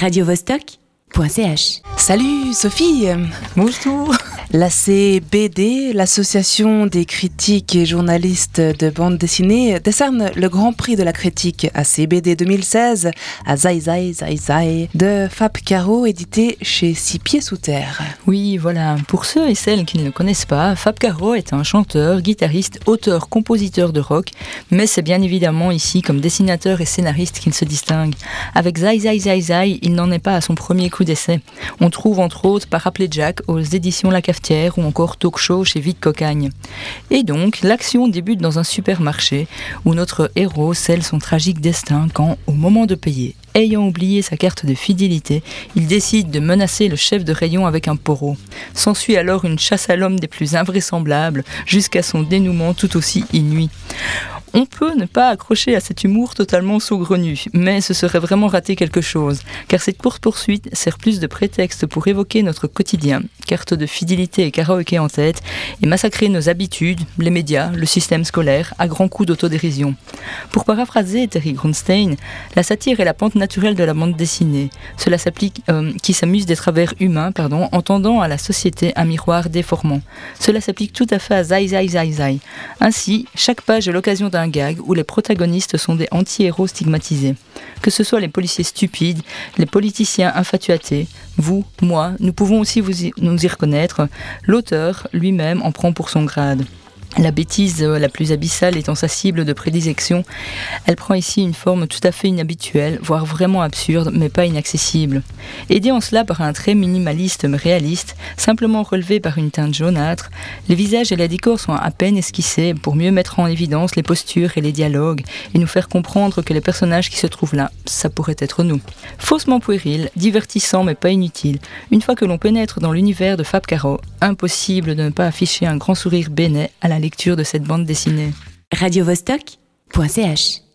radiovostok.ch. Salut Sophie Bonjour La CBD, l'Association des critiques et journalistes de bande dessinée, décerne le Grand Prix de la critique à CBD 2016 à Zai Zai Zai Zai de Fab Caro, édité chez Six Pieds Sous Terre. Oui, voilà. Pour ceux et celles qui ne le connaissent pas, Fab Caro est un chanteur, guitariste, auteur, compositeur de rock, mais c'est bien évidemment ici comme dessinateur et scénariste qu'il se distingue. Avec Zai Zai Zai Zai, il n'en est pas à son premier coup d'essai. On trouve entre autres Parapluie Jack aux éditions La Ou encore Talk Show chez Vite Cocagne. Et donc, l'action débute dans un supermarché où notre héros scelle son tragique destin quand, au moment de payer, ayant oublié sa carte de fidélité, il décide de menacer le chef de rayon avec un poro. S'ensuit alors une chasse à l'homme des plus invraisemblables, jusqu'à son dénouement tout aussi inouï. On peut ne pas accrocher à cet humour totalement saugrenu, mais ce serait vraiment rater quelque chose, car cette course-poursuite sert plus de prétexte pour évoquer notre quotidien, carte de fidélité et karaoké en tête, et massacrer nos habitudes, les médias, le système scolaire, à grands coups d'autodérision. Pour paraphraser Terry Grunstein, la satire est la pente naturelle de la bande dessinée. Cela s'applique, euh, qui s'amuse des travers humains, en tendant à la société un miroir déformant. Cela s'applique tout à fait à Zai Zai Zai Zai. Ainsi, chaque page est l'occasion d'un un gag où les protagonistes sont des anti-héros stigmatisés. Que ce soit les policiers stupides, les politiciens infatuatés, vous, moi, nous pouvons aussi nous y reconnaître. L'auteur lui-même en prend pour son grade. La bêtise euh, la plus abyssale étant sa cible de prédilection, elle prend ici une forme tout à fait inhabituelle, voire vraiment absurde, mais pas inaccessible. Aidé en cela par un trait minimaliste mais réaliste, simplement relevé par une teinte jaunâtre, les visages et les décors sont à peine esquissés pour mieux mettre en évidence les postures et les dialogues et nous faire comprendre que les personnages qui se trouvent là, ça pourrait être nous. Faussement puéril, divertissant mais pas inutile, une fois que l'on pénètre dans l'univers de Fab Caro, impossible de ne pas afficher un grand sourire bénet à la lecture de cette bande dessinée. radiovostok.ch